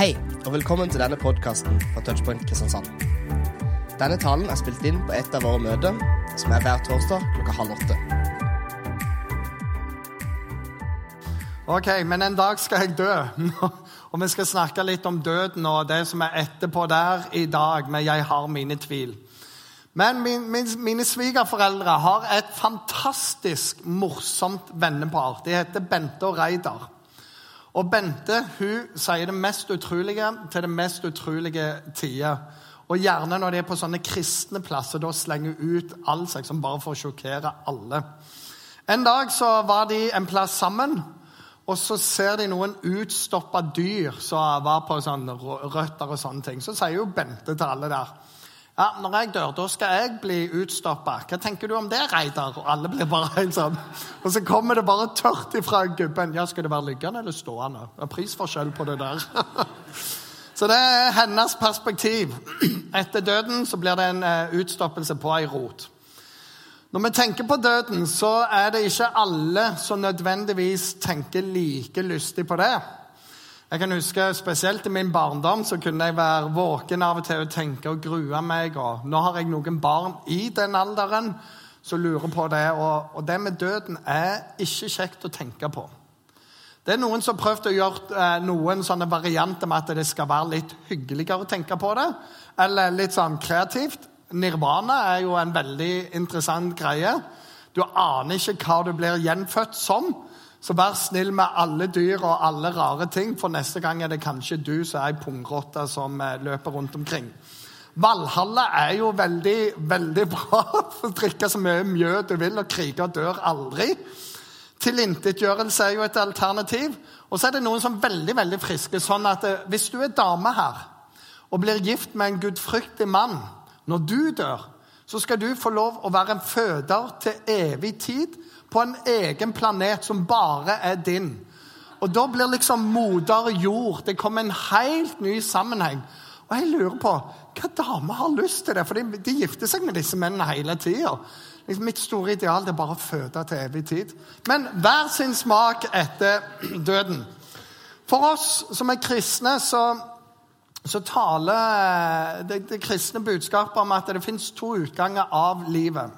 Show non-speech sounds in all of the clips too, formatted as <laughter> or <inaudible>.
Hei, og velkommen til denne podkasten fra Touchpoint Kristiansand. Denne talen er spilt inn på et av våre møter, som er hver torsdag klokka halv åtte. Ok, men en dag skal jeg dø. <laughs> Og vi skal snakke litt om døden og det som er etterpå der i dag. Men jeg har mine tvil. Men min, min, mine svigerforeldre har et fantastisk morsomt vennepar. De heter Bente og Reidar. Og Bente hun sier det mest utrolige til det mest utrolige tider. Og gjerne når de er på sånne kristne plasser, da slenger hun ut all seg som bare for å sjokkere alle. En dag så var de en plass sammen, og så ser de noen utstoppa dyr som var på sånn røtter og sånne ting. Så sier jo Bente til alle der ja, når jeg dør, da skal jeg bli utstoppa. Hva tenker du om det, Reidar? Og alle blir bare <laughs> en sånn. Og så kommer det bare tørt ifra gubben. Ja, skal det være liggende eller stående? Det er prisforskjell på det der. <laughs> Så det er hennes perspektiv. <clears throat> Etter døden så blir det en eh, utstoppelse på ei rot. Når vi tenker på døden, så er det ikke alle som nødvendigvis tenker like lystig på det. Jeg kan huske Spesielt i min barndom så kunne jeg være våken av og til og tenke og grue meg. og Nå har jeg noen barn i den alderen som lurer på det. Og, og det med døden er ikke kjekt å tenke på. Det er noen som har prøvd å gjøre eh, noen sånne varianter med at det skal være litt hyggeligere å tenke på det. Eller litt sånn kreativt. Nirvana er jo en veldig interessant greie. Du aner ikke hva du blir gjenfødt som. Så vær snill med alle dyr og alle rare ting, for neste gang er det kanskje du som er ei pungrotte som eh, løper rundt omkring. Valhalla er jo veldig, veldig <laughs> bra. Drikke så mye mjød du vil, og kriger dør aldri. Tilintetgjørelse er jo et alternativ. Og så er det noen som er veldig veldig friske. sånn at eh, Hvis du er dame her og blir gift med en gudfryktig mann når du dør, så skal du få lov å være en føder til evig tid på en egen planet som bare er din. Og da blir liksom moder jord Det kommer en helt ny sammenheng. Og jeg lurer på hva damer har lyst til det? For de, de gifter seg med disse mennene hele tida. Liksom, mitt store ideal er bare å føde til evig tid. Men hver sin smak etter døden. For oss som er kristne, så, så taler det, det kristne budskapet om at det fins to utganger av livet.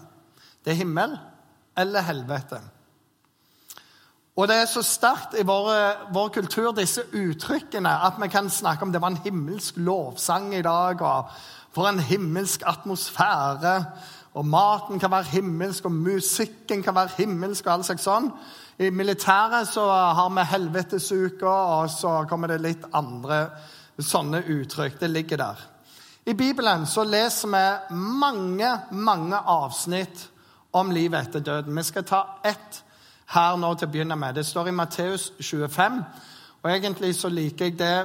Det er himmel eller helvete. Og det er så sterkt i vår, vår, kultur, disse uttrykkene, at vi kan snakke om det var en himmelsk lovsang i dag, og for en himmelsk atmosfære. Og maten kan være himmelsk, og musikken kan være himmelsk. og alt slags sånn. I militæret så har vi helvetesuka, og så kommer det litt andre sånne uttrykk. Det ligger der. I Bibelen så leser vi mange, mange avsnitt om livet etter døden. Vi skal ta ett her nå til å begynne med. Det står i Matteus 25. og Egentlig så liker jeg det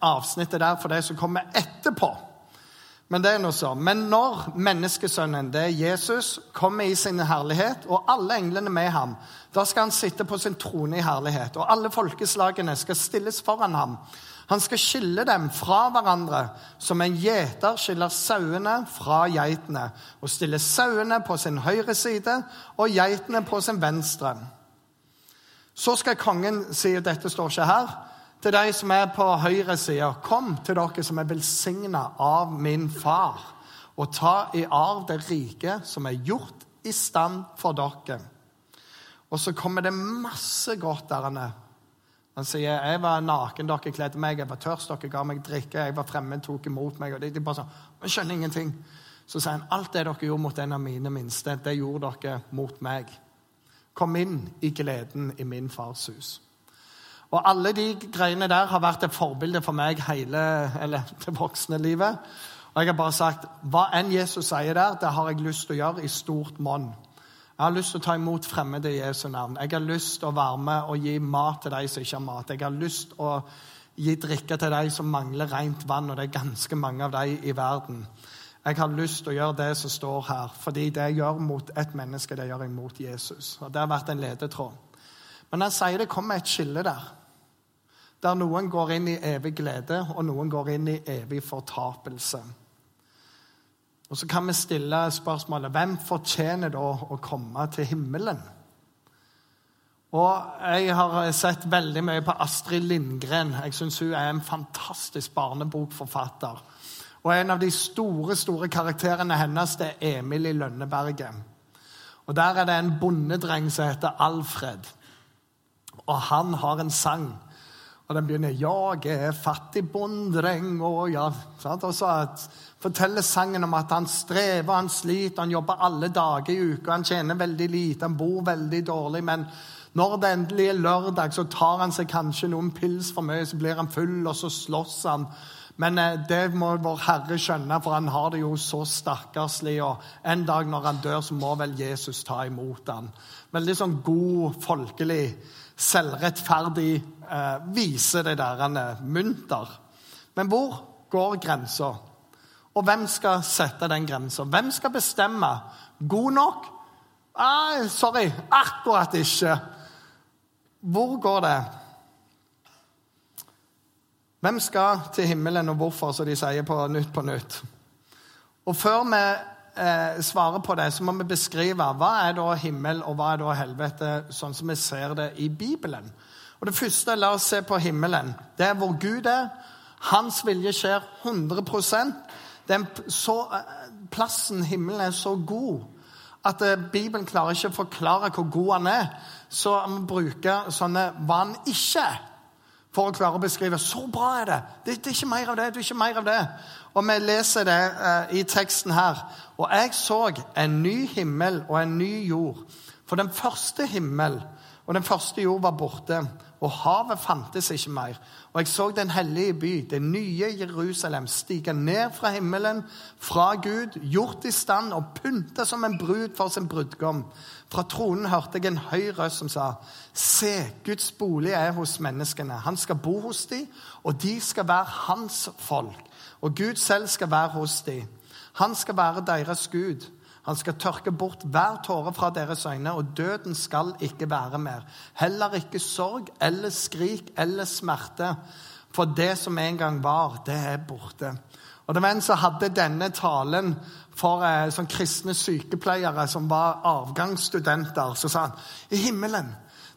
avsnittet der for det som kommer etterpå. Men det er noe så. Men når menneskesønnen, det er Jesus, kommer i sin herlighet, og alle englene med ham, da skal han sitte på sin trone i herlighet, og alle folkeslagene skal stilles foran ham. Han skal skille dem fra hverandre, som en gjeter skiller sauene fra geitene, og stille sauene på sin høyre side og geitene på sin venstre. Så skal kongen si, og dette står ikke her, til de som er på høyre side, kom til dere som er velsigna av min far, og ta i arv det rike som er gjort i stand for dere. Og så kommer det masse godt der inne han sier jeg var naken, dere kledde meg, jeg var tørst, dere ga meg drikke, jeg var fremmed, tok imot meg. og de, de bare sånn, Jeg skjønner ingenting. Så sier han alt det dere gjorde mot en av mine minste, det gjorde dere mot meg. Kom inn i gleden i min fars hus. Og alle de greiene der har vært et forbilde for meg hele eller <laughs> det voksne livet. Og jeg har bare sagt hva enn Jesus sier der, det har jeg lyst til å gjøre i stort monn. Jeg har lyst til å ta imot fremmede i Jesu navn. Jeg har lyst til å være med og gi mat til de som ikke har mat. Jeg har lyst til å gi drikke til de som mangler rent vann, og det er ganske mange av de i verden. Jeg har lyst til å gjøre det som står her, fordi det jeg gjør mot et menneske, det gjør jeg mot Jesus. Og Det har vært en ledetråd. Men han sier det kommer et skille der. Der noen går inn i evig glede, og noen går inn i evig fortapelse. Og så kan vi stille spørsmålet hvem fortjener da å komme til himmelen? Og jeg har sett veldig mye på Astrid Lindgren. Jeg syns hun er en fantastisk barnebokforfatter. Og en av de store store karakterene hennes det er Emil i Lønneberget. Og Der er det en bondedreng som heter Alfred. Og han har en sang. Og den begynner 'Jeg er fattig bonddreng', og ja, sant? Og så forteller sangen om at han strever, han sliter, han jobber alle dager i uka, han tjener veldig lite, han bor veldig dårlig, men når det endelig er lørdag, så tar han seg kanskje noen pils for mye, så blir han full, og så slåss han. Men eh, det må vår Herre skjønne, for han har det jo så stakkarslig. Og en dag når han dør, så må vel Jesus ta imot han. Veldig sånn god, folkelig selvrettferdig eh, viser det der han er munter. Men hvor går grensa? Og hvem skal sette den grensa? Hvem skal bestemme? God nok? Nei, sorry, akkurat ikke. Hvor går det? Hvem skal til himmelen, og hvorfor, som de sier på Nytt på Nytt? Og før vi eh, svare på det, så må vi beskrive hva er da himmel og hva er da helvete, sånn som vi ser det i Bibelen. Og Det første, la oss se på himmelen. Det er hvor Gud er. Hans vilje skjer 100% Den så, eh, Plassen himmelen er så god at eh, Bibelen klarer ikke å forklare hvor god han er. Så vi bruker sånne hva han ikke er for å klare å beskrive så bra er det. det. Det, er ikke mer av det. det er ikke mer av det. Og vi leser det eh, i teksten her. Og jeg så en ny himmel og en ny jord. For den første himmel og den første jord var borte, og havet fantes ikke mer. Og jeg så den hellige by, det nye Jerusalem, stige ned fra himmelen, fra Gud, gjort i stand og pynta som en brud for sin brudgom. Fra tronen hørte jeg en høy røst som sa, Se, Guds bolig er hos menneskene. Han skal bo hos dem, og de skal være hans folk. Og Gud selv skal være hos dem. Han skal være deres Gud. Han skal tørke bort hver tåre fra deres øyne, og døden skal ikke være mer. Heller ikke sorg eller skrik eller smerte. For det som en gang var, det er borte. Og Det var en som hadde denne talen for eh, sånn kristne sykepleiere som var avgangsstudenter. Så sa han i himmelen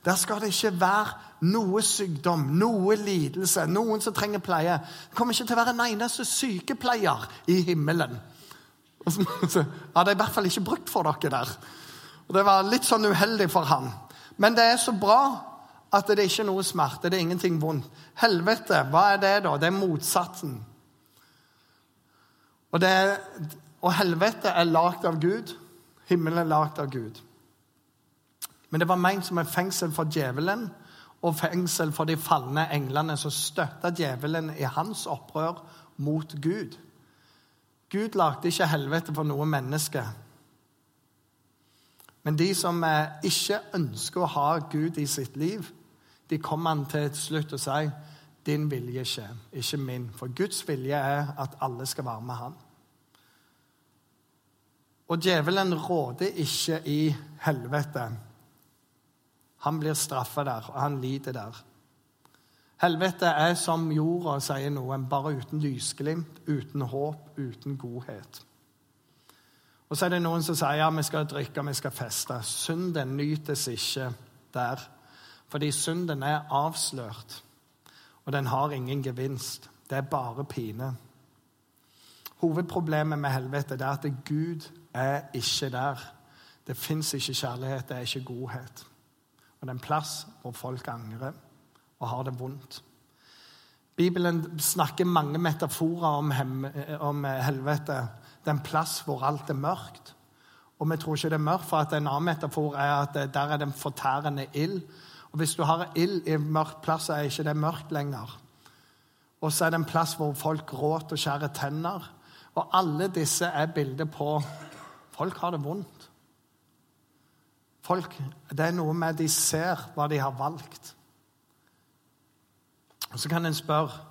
der skal det ikke være noe sykdom, noe lidelse, noen som trenger pleie. Det kommer ikke til å være en eneste sykepleier i himmelen. Og så, <laughs> hadde jeg i hvert fall ikke brukt for dere der. Og Det var litt sånn uheldig for han. Men det er så bra at det ikke er noe smerte, det er ingenting vondt. Helvete, hva er det, da? Det er motsatsen. Og, det og helvete er lagd av Gud. Himmelen er lagd av Gud. Men det var ment som et fengsel for djevelen og fengsel for de falne englene som støtta djevelen i hans opprør mot Gud. Gud lagde ikke helvete for noe menneske. Men de som eh, ikke ønsker å ha Gud i sitt liv, de kommer han til slutt og sier din vilje skjer, ikke min. For Guds vilje er at alle skal være med han. Og djevelen råder ikke i helvete. Han blir straffa der, og han lider der. Helvete er som jorda, sier noen, bare uten lysglimt, uten håp, uten godhet. Og så er det noen som sier ja, vi skal drikke, vi skal feste. Synden nytes ikke der. Fordi synden er avslørt, og den har ingen gevinst. Det er bare pine. Hovedproblemet med helvete er at Gud er ikke der. Det fins ikke kjærlighet, det er ikke godhet. Og det er en plass hvor folk angrer og har det vondt. Bibelen snakker mange metaforer om, hem, om helvete. Det er en plass hvor alt er mørkt. Og vi tror ikke det er mørkt, for at en annen metafor er at der er det en fortærende ild. Og Hvis du har ild i en mørk plass, så er ikke det mørkt lenger. Og så er det en plass hvor folk gråter og skjærer tenner. Og alle disse er bilder på folk har det vondt. Folk, Det er noe med de ser hva de har valgt. Og Så kan en spørre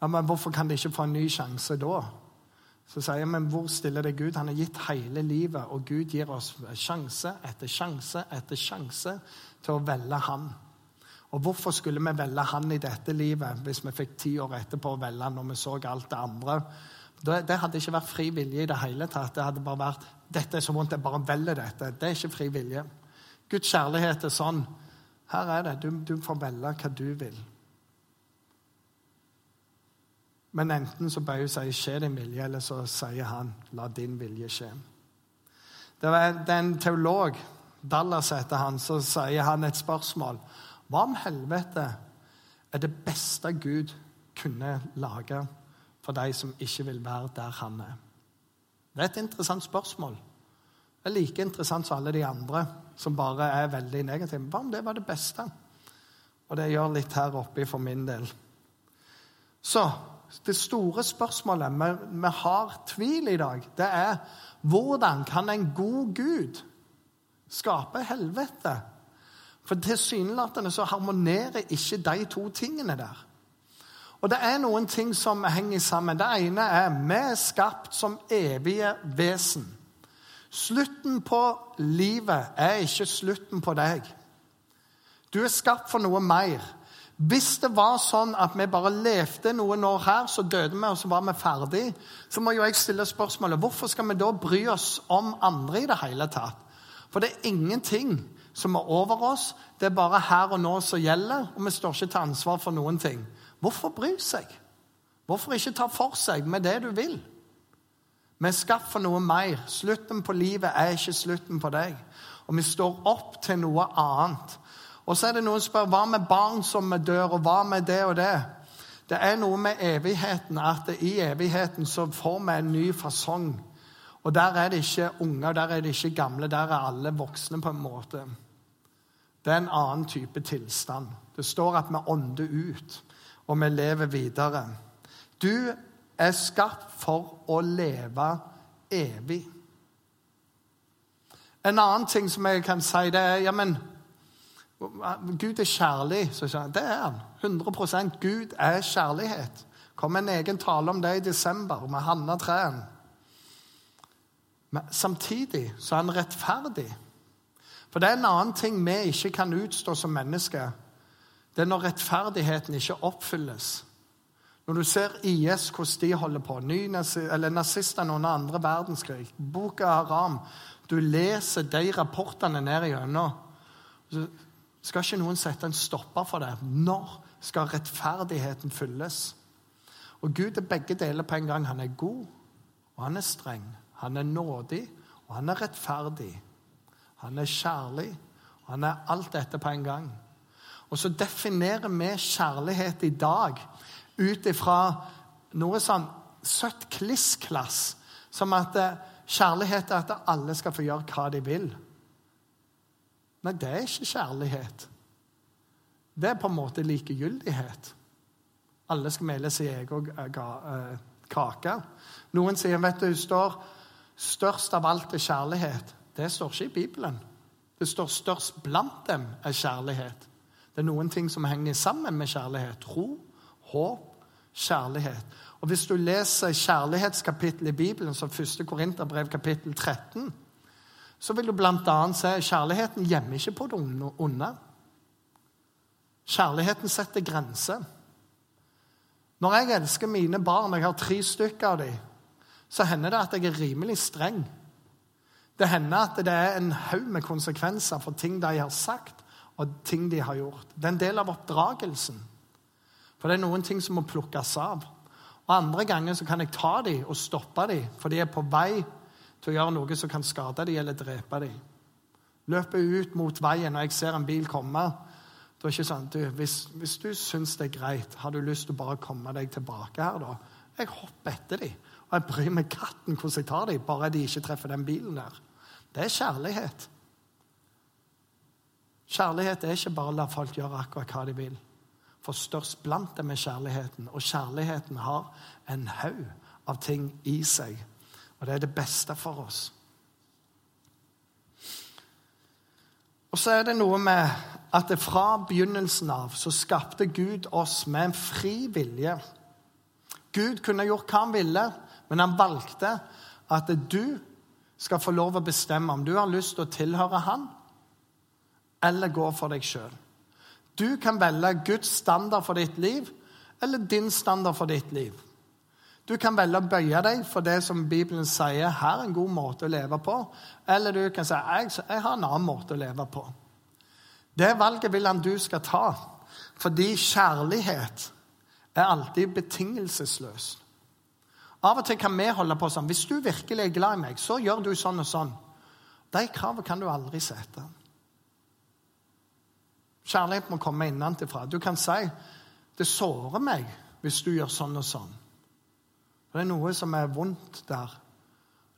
ja, men hvorfor kan de ikke få en ny sjanse da. Så sier jeg, men hvor stiller det Gud? Han har gitt hele livet, og Gud gir oss sjanse etter sjanse etter sjanse til å velge Han. Og hvorfor skulle vi velge Han i dette livet hvis vi fikk ti år etterpå å velge han når vi så alt det andre? Det, hadde ikke vært fri vilje i det hele tatt. Det hadde bare vært dette er så vondt, jeg bare velger dette. Det er ikke fri vilje. Guds kjærlighet er sånn Her er det. Du, du får velge hva du vil. Men enten så bøyer sier 'skje din vilje', eller så sier han 'la din vilje skje'. Det er en teolog, Dallas heter han, så sier han et spørsmål. Hva om helvete er det beste Gud kunne lage for de som ikke vil være der han er? Det er et interessant spørsmål. Det er like interessant som alle de andre som bare er veldig negative. Hva om det var det beste? Og det gjør litt her oppe for min del. Så det store spørsmålet vi, vi har tvil i dag, det er hvordan kan en god Gud skape helvete? For tilsynelatende så harmonerer ikke de to tingene der. Og det er noen ting som henger sammen. Det ene er vi er skapt som evige vesen. Slutten på livet er ikke slutten på deg. Du er skapt for noe mer. Hvis det var sånn at vi bare levde noen år her, så døde vi, og så var vi ferdig, så må jo jeg stille spørsmålet hvorfor skal vi da bry oss om andre i det hele tatt? For det er ingenting som er over oss. Det er bare her og nå som gjelder, og vi står ikke til ansvar for noen ting. Hvorfor bry seg? Hvorfor ikke ta for seg med det du vil? Vi er skapt for noe mer. Slutten på livet er ikke slutten på deg. Og vi står opp til noe annet. Og så er det noen som spør hva med barn som dør, og hva med det og det? Det er noe med evigheten, at i evigheten så får vi en ny fasong. Og der er det ikke unger, der er det ikke gamle, der er alle voksne på en måte. Det er en annen type tilstand. Det står at vi ånder ut, og vi lever videre. Du er skapt for å leve evig. En annen ting som jeg kan si, det er ja, men Gud er kjærlig. Så sier han, det er han. 100% Gud er kjærlighet. kom en egen tale om det i desember med Hanna Træn. Men samtidig så er han rettferdig. For det er en annen ting vi ikke kan utstå som mennesker. Det er når rettferdigheten ikke oppfylles. Når du ser IS, hvordan de holder på, nazistene under andre verdenskrig, boka Haram Du leser de rapportene ned igjennom skal ikke noen sette en stopper for det? Når skal rettferdigheten fylles? Og Gud er begge deler på en gang. Han er god, og han er streng. Han er nådig, og han er rettferdig. Han er kjærlig, og han er alt dette på en gang. Og så definerer vi kjærlighet i dag ut ifra noe sånn søtt kliss-klass, som at eh, kjærlighet er at alle skal få gjøre hva de vil. Nei, det er ikke kjærlighet. Det er på en måte likegyldighet. Alle skal mele sin egen eh, kake. Noen sier vet du, står 'størst av alt er kjærlighet'. Det står ikke i Bibelen. Det står 'størst blant dem er kjærlighet'. Det er noen ting som henger sammen med kjærlighet. Tro, håp, kjærlighet. Og Hvis du leser kjærlighetskapittelet i Bibelen, som 1. Korinterbrev kapittel 13, så vil du bl.a. se kjærligheten gjemmer ikke på det onde. Kjærligheten setter grenser. Når jeg elsker mine barn, jeg har tre stykker av dem, så hender det at jeg er rimelig streng. Det hender at det er en haug med konsekvenser for ting de har sagt, og ting de har gjort. Det er en del av oppdragelsen. For det er noen ting som må plukkes av. Og Andre ganger så kan jeg ta dem og stoppe dem, for de er på vei til å gjøre noe som kan skade dem eller drepe dem. Løper ut mot veien og jeg ser en bil komme. Da er ikke sånn, du, hvis, hvis du syns det er greit, har du lyst til å bare komme deg tilbake her, da? Jeg hopper etter dem. Og jeg bryr meg katten hvordan jeg tar dem, bare de ikke treffer den bilen der. Det er kjærlighet. Kjærlighet er ikke bare å la folk gjøre akkurat hva de vil. For størst blant dem er kjærligheten, og kjærligheten har en haug av ting i seg og det er det beste for oss. Og så er det noe med at fra begynnelsen av så skapte Gud oss med en fri vilje. Gud kunne gjort hva han ville, men han valgte at du skal få lov å bestemme om du har lyst til å tilhøre han, eller gå for deg sjøl. Du kan velge Guds standard for ditt liv eller din standard for ditt liv. Du kan velge å bøye deg for det som Bibelen sier her er en god måte å leve på. Eller du kan si jeg, jeg har en annen måte å leve på. Det valget vil han du skal ta, fordi kjærlighet er alltid betingelsesløs. Av og til kan vi holde på sånn. Hvis du virkelig er glad i meg, så gjør du sånn og sånn. De kravene kan du aldri sette. Kjærlighet må komme innenfra. Du kan si det sårer meg hvis du gjør sånn og sånn. Det er noe som er vondt der.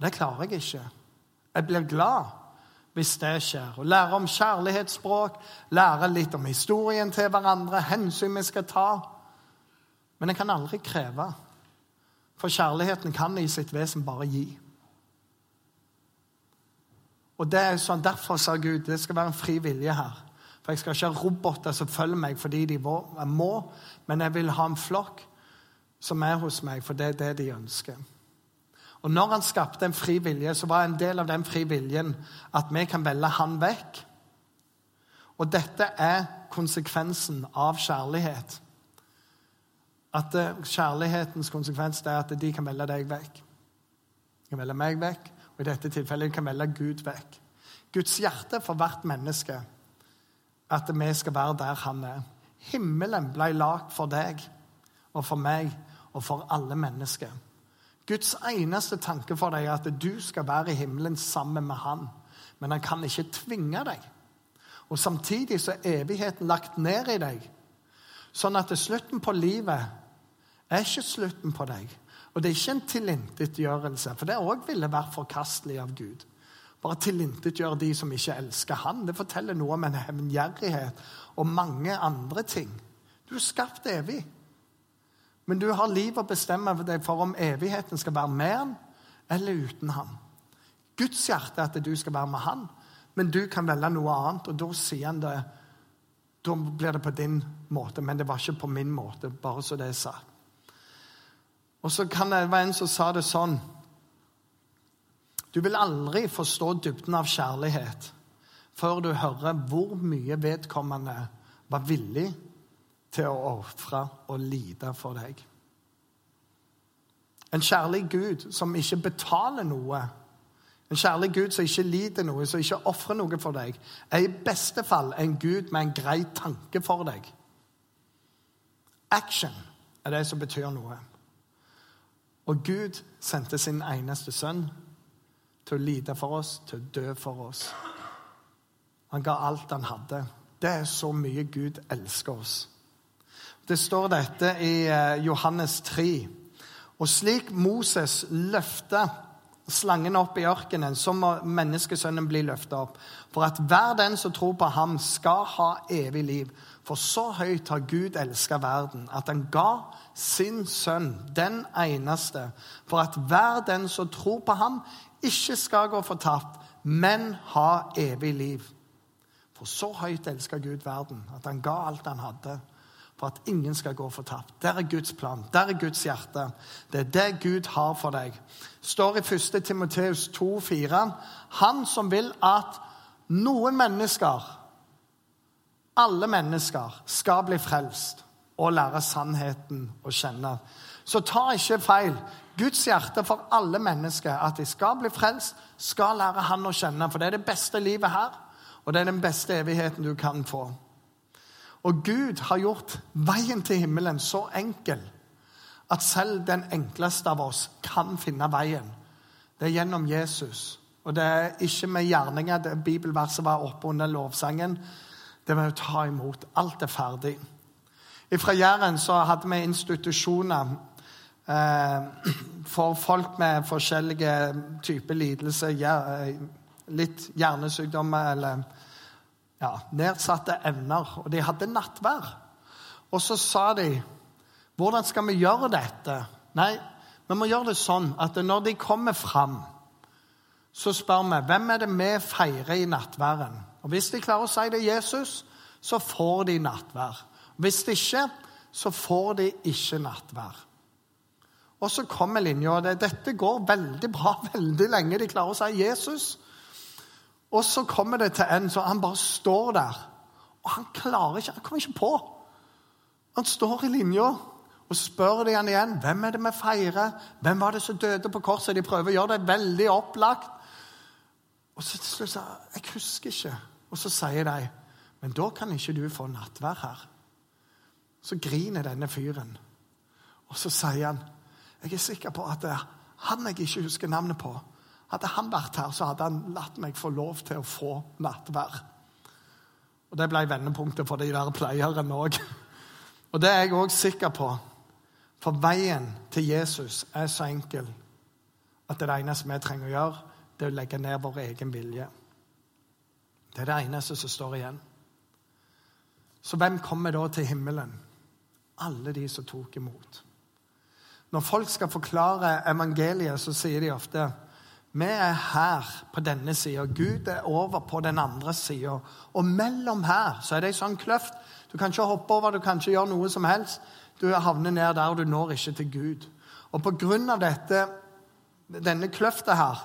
Det klarer jeg ikke. Jeg blir glad hvis det skjer. Å lære om kjærlighetsspråk, lære litt om historien til hverandre, hensyn vi skal ta. Men jeg kan aldri kreve. For kjærligheten kan i sitt vesen bare gi. Og det er sånn, Derfor sa Gud det skal være en fri vilje her. For Jeg skal ikke ha roboter som følger meg fordi de må, men jeg vil ha en flokk som er hos meg, for det er det de ønsker. Og når han skapte en fri vilje, så var en del av den fri viljen at vi kan velge han vekk. Og dette er konsekvensen av kjærlighet. At eh, Kjærlighetens konsekvens er at de kan velge deg vekk. De kan velge meg vekk, og i dette tilfellet de kan velge Gud vekk. Guds hjerte for hvert menneske at vi skal være der han er. Himmelen ble lagd for deg og for meg og for alle mennesker. Guds eneste tanke for deg er at du skal være i himmelen sammen med han. Men han kan ikke tvinge deg. Og Samtidig så er evigheten lagt ned i deg. Sånn at slutten på livet er ikke slutten på deg. Og det er ikke en tilintetgjørelse, for det òg ville vært forkastelig av Gud. Bare tilintetgjøre de som ikke elsker Han. Det forteller noe om en hevngjerrighet og mange andre ting. Du er skapt evig. Men du har liv å bestemme deg for om evigheten skal være med han eller uten han. Guds hjerte er at du skal være med han, men du kan velge noe annet. Og da sier han det Da blir det på din måte, men det var ikke på min måte. Bare så det er sagt. Og så kan det være en som sa det sånn Du vil aldri forstå dybden av kjærlighet før du hører hvor mye vedkommende var villig til å ofre og lide for deg. En kjærlig Gud som ikke betaler noe, en kjærlig Gud som ikke lider noe, som ikke ofrer noe for deg, er i beste fall en Gud med en grei tanke for deg. Action er det som betyr noe. Og Gud sendte sin eneste sønn til å lide for oss, til å dø for oss. Han ga alt han hadde. Det er så mye Gud elsker oss. Det står dette i eh, Johannes 3. Og slik Moses løfta slangen opp i ørkenen, så må menneskesønnen bli løfta opp. For at hver den som tror på ham, skal ha evig liv. For så høyt har Gud elska verden, at han ga sin sønn, den eneste, for at hver den som tror på ham, ikke skal gå fortapt, men ha evig liv. For så høyt elska Gud verden, at han ga alt han hadde for at ingen skal gå fortapt. Der er Guds plan. Der er Guds hjerte. Det er det Gud har for deg. står i 1. Timoteus 2,4.: Han som vil at noen mennesker, alle mennesker, skal bli frelst og lære sannheten å kjenne. Så ta ikke feil. Guds hjerte for alle mennesker, at de skal bli frelst, skal lære Han å kjenne. For det er det beste livet her, og det er den beste evigheten du kan få. Og Gud har gjort veien til himmelen så enkel at selv den enkleste av oss kan finne veien. Det er gjennom Jesus. Og det er ikke med gjerninger. Det bibelverset var oppe under lovsangen. Det var å ta imot. Alt er ferdig. Fra Jæren så hadde vi institusjoner eh, for folk med forskjellige typer lidelser. Litt hjernesykdommer eller ja, nedsatte evner. Og de hadde nattvær. Og så sa de hvordan skal vi gjøre dette? Nei, vi må gjøre det sånn at når de kommer fram, så spør vi hvem er det vi feirer i nattværen. Og Hvis de klarer å si det er Jesus, så får de nattvær. Hvis de ikke, så får de ikke nattvær. Og så kommer linja. Dette går veldig bra <laughs> veldig lenge. De klarer å si Jesus. Og så kommer det til en så han bare står der. Og han klarer ikke, han kommer ikke på. Han står i linja, og spør de han igjen hvem er det vi feirer. Hvem var det som døde på korset? De prøver å gjøre det veldig opplagt. Og så til slutt sier jeg husker ikke. Og så sier de Men da kan ikke du få nattvær her. Så griner denne fyren. Og så sier han jeg er sikker på at det er han jeg ikke husker navnet på Hadde han vært her, så hadde han latt meg få lov til å få nattvær. Og Det ble vendepunktet for de der pleierne òg. Og det er jeg òg sikker på. For veien til Jesus er så enkel at det, det eneste vi trenger å gjøre, det er å legge ned vår egen vilje. Det er det eneste som står igjen. Så hvem kommer da til himmelen? Alle de som tok imot. Når folk skal forklare evangeliet, så sier de ofte vi er her på denne sida, Gud er over på den andre sida. Og mellom her så er det ei sånn kløft. Du kan ikke hoppe over, du kan ikke gjøre noe som helst. Du havner ned der, og du når ikke til Gud. Og på grunn av dette, denne kløfta her,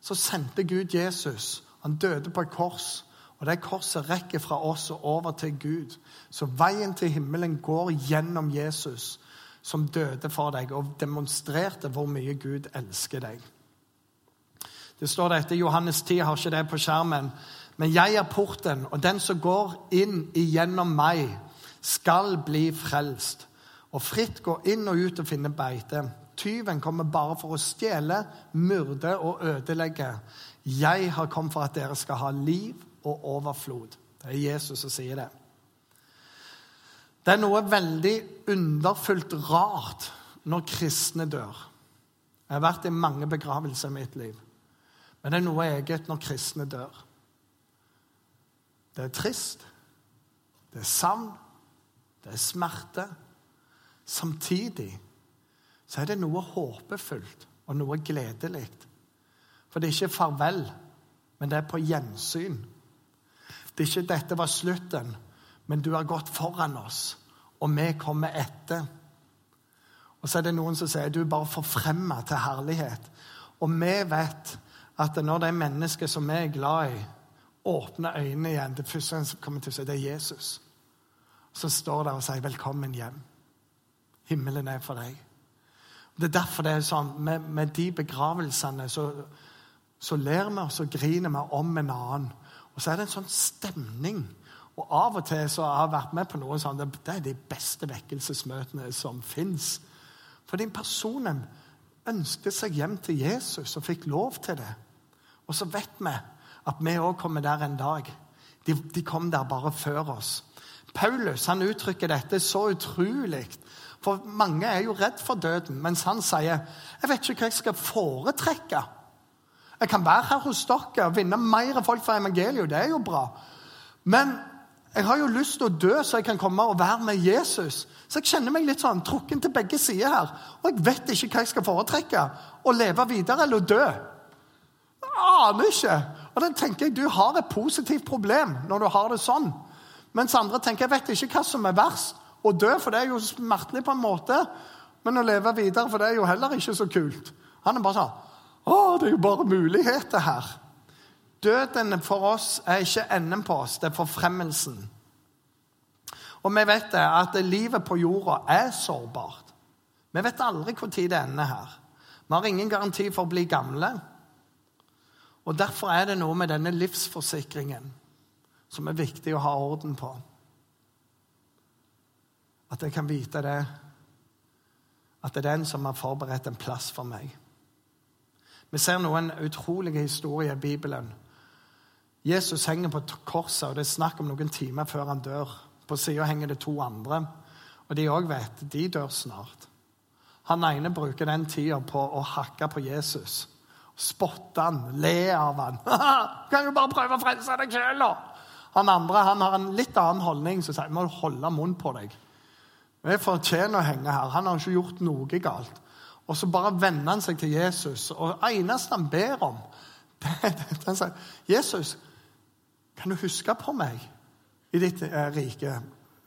så sendte Gud Jesus. Han døde på et kors. Og det korset rekker fra oss og over til Gud. Så veien til himmelen går gjennom Jesus som døde for deg og demonstrerte hvor mye Gud elsker deg. Det står det etter Johannes 10, har ikke det på skjermen. Men jeg er porten, og den som går inn igjennom meg, skal bli frelst. Og fritt gå inn og ut og finne beite. Tyven kommer bare for å stjele, myrde og ødelegge. Jeg har kommet for at dere skal ha liv og overflod. Det er Jesus som sier det. Det er noe veldig underfullt rart når kristne dør. Jeg har vært i mange begravelser i mitt liv. Men det er noe eget når kristne dør. Det er trist, det er savn, det er smerte. Samtidig så er det noe håpefullt og noe gledelig. For det er ikke farvel, men det er på gjensyn. Det er ikke 'dette var slutten', men du har gått foran oss, og vi kommer etter. Og så er det noen som sier du er bare forfremma til herlighet. Og vi vet at når er mennesker som vi er glad i, åpner øynene igjen Det første som kommer til å si, det er Jesus. Så står der og sier 'velkommen hjem'. Himmelen er for deg. Det er derfor det er sånn, med, med de begravelsene så, så ler vi og så griner vi om en annen. Og så er det en sånn stemning og av og til så har jeg vært med på noe sånn, det er de beste vekkelsesmøtene som fins. Fordi personen ønsket seg hjem til Jesus og fikk lov til det. Og så vet vi at vi òg kommer der en dag. De, de, kom der bare før oss. Paulus han uttrykker dette så utrolig. For mange er jo redd for døden, mens han sier jeg vet ikke hva jeg skal foretrekke. Jeg kan være her hos dere og vinne mer folk fra evangeliet. Det er jo bra. Men jeg har jo lyst til å dø, så jeg kan komme og være med Jesus. Så jeg kjenner meg litt sånn trukken til begge sider her. Og jeg vet ikke hva jeg skal foretrekke. Å leve videre eller dø. Jeg aner ikke. Og da tenker jeg du har et positivt problem når du har det sånn. Mens andre tenker jeg vet ikke hva som er verst. Å dø, for det er jo smertelig på en måte. Men å leve videre, for det er jo heller ikke så kult. Han er bare sånn Å, det er jo bare muligheter her. Døden for oss er ikke enden på oss, det er forfremmelsen. Og vi vet det, at livet på jorda er sårbart. Vi vet aldri når det ender her. Vi har ingen garanti for å bli gamle. Og Derfor er det noe med denne livsforsikringen som er viktig å ha orden på. At jeg kan vite det, at det er den som har forberedt en plass for meg. Vi ser noen utrolige historier i Bibelen Jesus henger på korset, og det er snakk om noen timer før han dør. På sida henger det to andre, og de òg vet de dør snart. Han ene bruker den tida på å hakke på Jesus. Spotte han, le av han. <laughs> kan jo bare prøve å frelse deg sjøl, da! Han andre han har en litt annen holdning, som sier må holde munn på deg. Vi fortjener å henge her. Han har ikke gjort noe galt. Og så bare vender han seg til Jesus, og det eneste han ber om, <laughs> det er dette. Han sier, 'Jesus, kan du huske på meg i ditt eh, rike?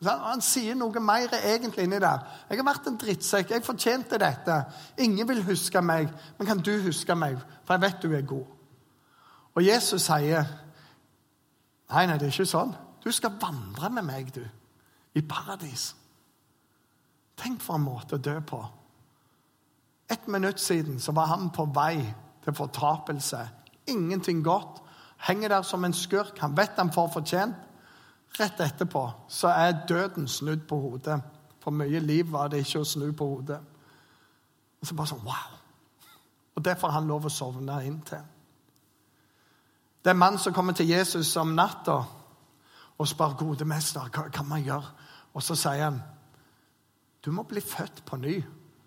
Han sier noe mer egentlig inni der. 'Jeg har vært en drittsekk. Jeg fortjente dette.' 'Ingen vil huske meg, men kan du huske meg?' For jeg vet du er god. Og Jesus sier, 'Nei, nei, det er ikke sånn. Du skal vandre med meg, du, i paradis.' Tenk for en måte å dø på. Et minutt siden så var han på vei til fortapelse. Ingenting godt henger der som en skurk. Han vet han får fortjent. Rett etterpå så er døden snudd på hodet. For mye liv var det ikke å snu på hodet. Og så bare sånn Wow! Og det får han lov å sovne inn til. Det er en mann som kommer til Jesus om natta og spør gode mester, hva kan man gjøre? Og så sier han, du må bli født på ny.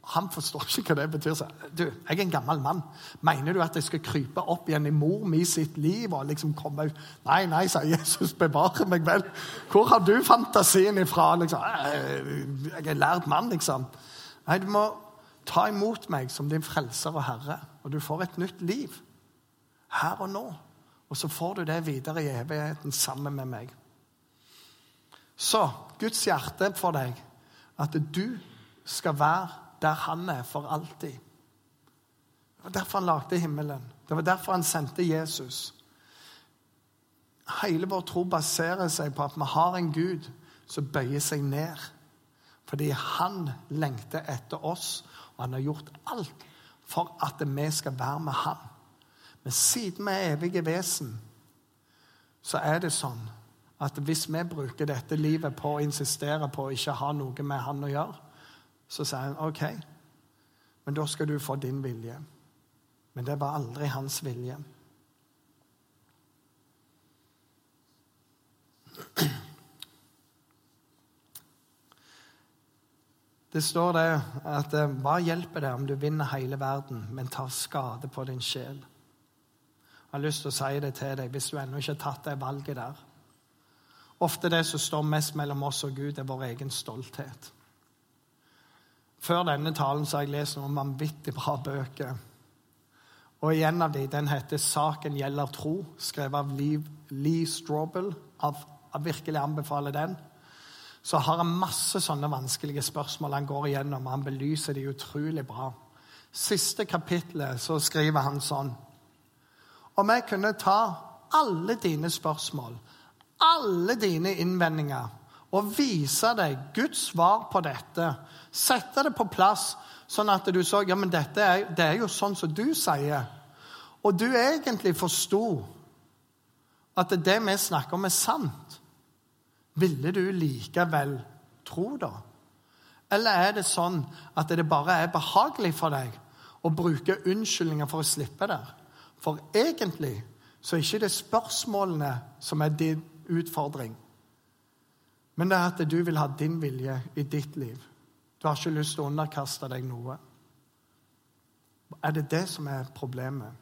Han forstår ikke hva det betyr. Så, du, jeg er en gammel mann. Mener du at jeg skal krype opp igjen i mor mi sitt liv og liksom komme ut? Nei, nei, sa Jesus, bevare meg vel. Hvor har du fantasien ifra? Liksom? Jeg er lært mann, liksom. Nei, du må ta imot meg som din frelser og herre, og du får et nytt liv. Her og nå. Og så får du det videre i evigheten sammen med meg. Så Guds hjerte for deg at du skal være der han er for alltid. Det var derfor han lagde himmelen. Det var derfor han sendte Jesus. Hele vår tro baserer seg på at vi har en Gud som bøyer seg ned. Fordi han lengter etter oss, og han har gjort alt for at vi skal være med ham. Men siden vi er evige vesen, så er det sånn at hvis vi bruker dette livet på å insistere på å ikke ha noe med han å gjøre, så sier han OK, men da skal du få din vilje. Men det var aldri hans vilje. Det står det at eh, hva hjelper det om du vinner hele verden, men tar skade på din sjel? Jeg har lyst til å si det til deg hvis du ennå ikke har tatt det valget der. Ofte det som står mest mellom oss og Gud, er vår egen stolthet. Før denne talen så har jeg lest noen vanvittig bra bøker. Og En av dem den heter 'Saken gjelder tro', skrevet av Lee Strobel. Jeg virkelig anbefaler den. Så har han masse sånne vanskelige spørsmål han går igjennom. Han belyser de utrolig bra. Siste kapitlet så skriver han sånn Om jeg kunne ta alle dine spørsmål, alle dine innvendinger og vise deg Guds svar på dette. Sette det på plass, sånn at du så ja, men dette er, det er jo sånn som du sier. Og du egentlig forsto at det vi snakker om, er sant. Ville du likevel tro da? Eller er det sånn at det bare er behagelig for deg å bruke unnskyldninger for å slippe det? For egentlig så er ikke det spørsmålene som er din utfordring. Men det er at du vil ha din vilje i ditt liv. Du har ikke lyst til å underkaste deg noe. Er det det som er problemet?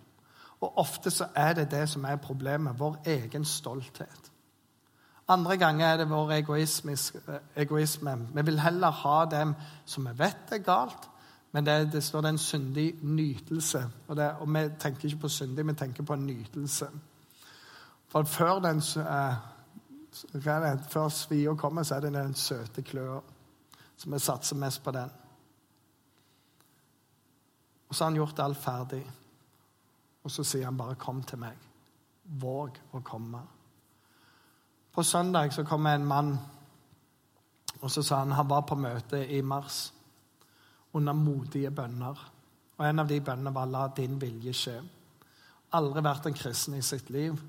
Og ofte så er det det som er problemet. Vår egen stolthet. Andre ganger er det vår egoisme. Vi vil heller ha dem som vi vet er galt, men det, det står det en syndig nytelse. Og, det, og, vi tenker ikke på syndig, vi tenker på en nytelse. For før den eh, før svia kommer, så er det den søte kløa. Så vi satser mest på den. Og så har han gjort alt ferdig. Og så sier han bare 'kom til meg'. Våg å komme. På søndag så kom en mann, og så sa han han var på møte i mars under modige bønner. Og en av de bønnene var 'la din vilje skje'. Aldri vært en kristen i sitt liv.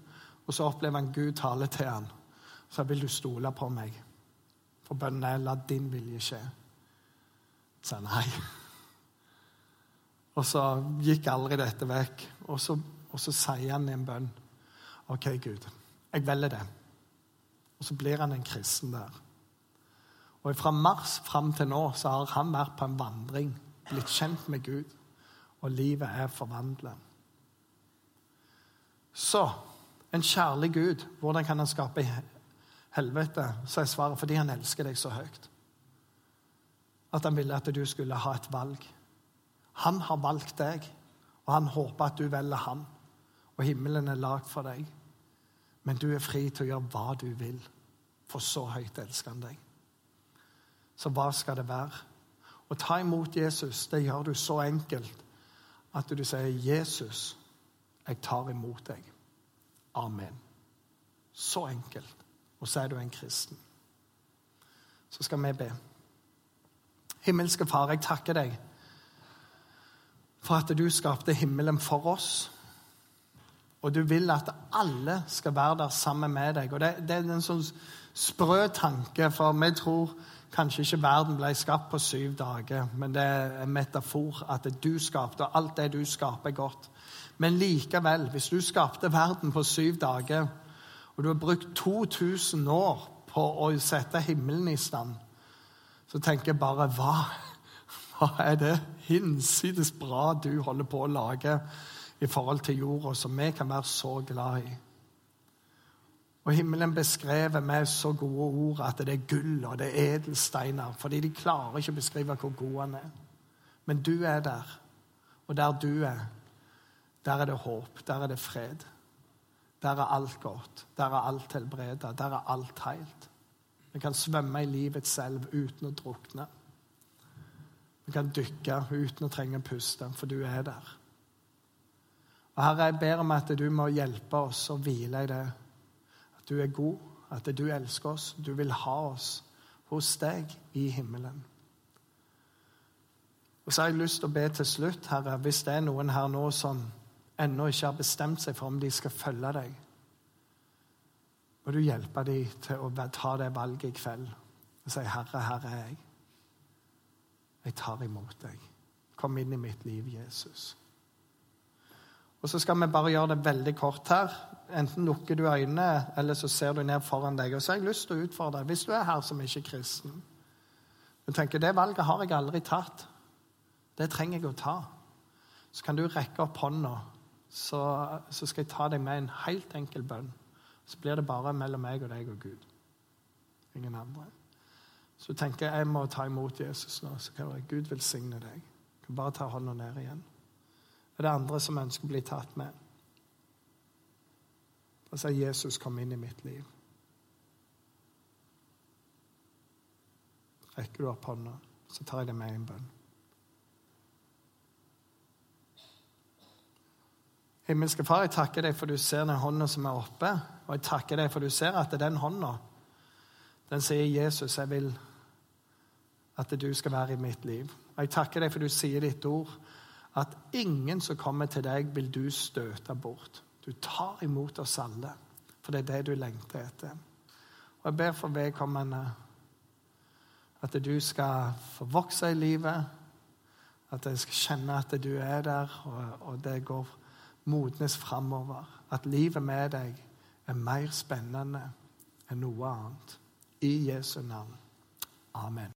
Og så opplever han Gud tale til han så vil du stole på meg. For bønnen er 'la din vilje skje'. Så nei. Og så gikk aldri dette vekk. Og så, og så sier han i en bønn OK, Gud, jeg velger det. Og så blir han en kristen der. Og fra mars fram til nå så har han vært på en vandring, blitt kjent med Gud, og livet er forvandlet. Så en kjærlig Gud, hvordan kan han skape helvete, så er svaret fordi han elsker deg så høyt. At han ville at du skulle ha et valg. Han har valgt deg, og han håper at du velger han. Og himmelen er lagd for deg. Men du er fri til å gjøre hva du vil, for så høyt elsker han deg. Så hva skal det være? Å ta imot Jesus, det gjør du så enkelt at du sier, 'Jesus, jeg tar imot deg.' Amen. Så enkelt og så er du en kristen. Så skal vi be. Himmelske Far, jeg takker deg for at du skapte himmelen for oss. Og du vil at alle skal være der sammen med deg. Og Det, det er en sånn sprø tanke, for vi tror kanskje ikke verden ble skapt på syv dager, men det er en metafor at du skapte, og alt det du skaper, er godt. Men likevel, hvis du skapte verden på syv dager, og du har brukt 2000 år på å sette himmelen i stand, så tenker jeg bare hva, <laughs> hva er det hinsides bra du holder på å lage i forhold til jorda, som vi kan være så glad i? Og himmelen beskrevet med så gode ord at det er gull og det er edelsteiner. Fordi de klarer ikke å beskrive hvor god han er. Men du er der. Og der du er, der er det håp. Der er det fred. Der er alt godt. Der er alt helbreda. Der er alt heilt. Vi kan svømme i livets elv uten å drukne. Vi kan dykke uten å trenge å puste, for du er der. Og Herre, jeg ber om at du må hjelpe oss å hvile i det at du er god, at du elsker oss. Du vil ha oss hos deg i himmelen. Og så har jeg lyst til å be til slutt, Herre, hvis det er noen her nå som ennå ikke har bestemt seg for om de skal følge deg, må du hjelpe dem til å ta det valget i kveld og si, 'Herre, her er jeg. Jeg tar imot deg. Kom inn i mitt liv, Jesus.' Og Så skal vi bare gjøre det veldig kort her. Enten lukker du øynene, eller så ser du ned foran deg. Og så har jeg lyst til å utfordre deg, hvis du er her som ikke er kristen Du tenker det valget har jeg aldri tatt. Det trenger jeg å ta. Så kan du rekke opp hånda, så, så skal jeg ta deg med en helt enkel bønn. Så blir det bare mellom meg og deg og Gud. Ingen andre. Så du tenker jeg må ta imot Jesus nå, så kan Gud velsigne deg. Du kan bare ta hånda ned igjen. Er det andre som ønsker å bli tatt med? Da sier Jesus, 'Kom inn i mitt liv'. Rekker du opp hånda, så tar jeg det med i en bønn. Himmelske Far, jeg takker deg for du ser den hånda som er oppe. Og jeg takker deg for du ser at den hånda, den sier Jesus, jeg vil at du skal være i mitt liv. Og jeg takker deg for du sier ditt ord, at ingen som kommer til deg, vil du støte bort. Du tar imot oss alle, for det er det du lengter etter. Og Jeg ber for vedkommende at du skal få vokse i livet, at jeg skal kjenne at du er der, og, og det går modnes framover. At livet med deg er mer spennende enn noe annet. I Jesu navn. Amen.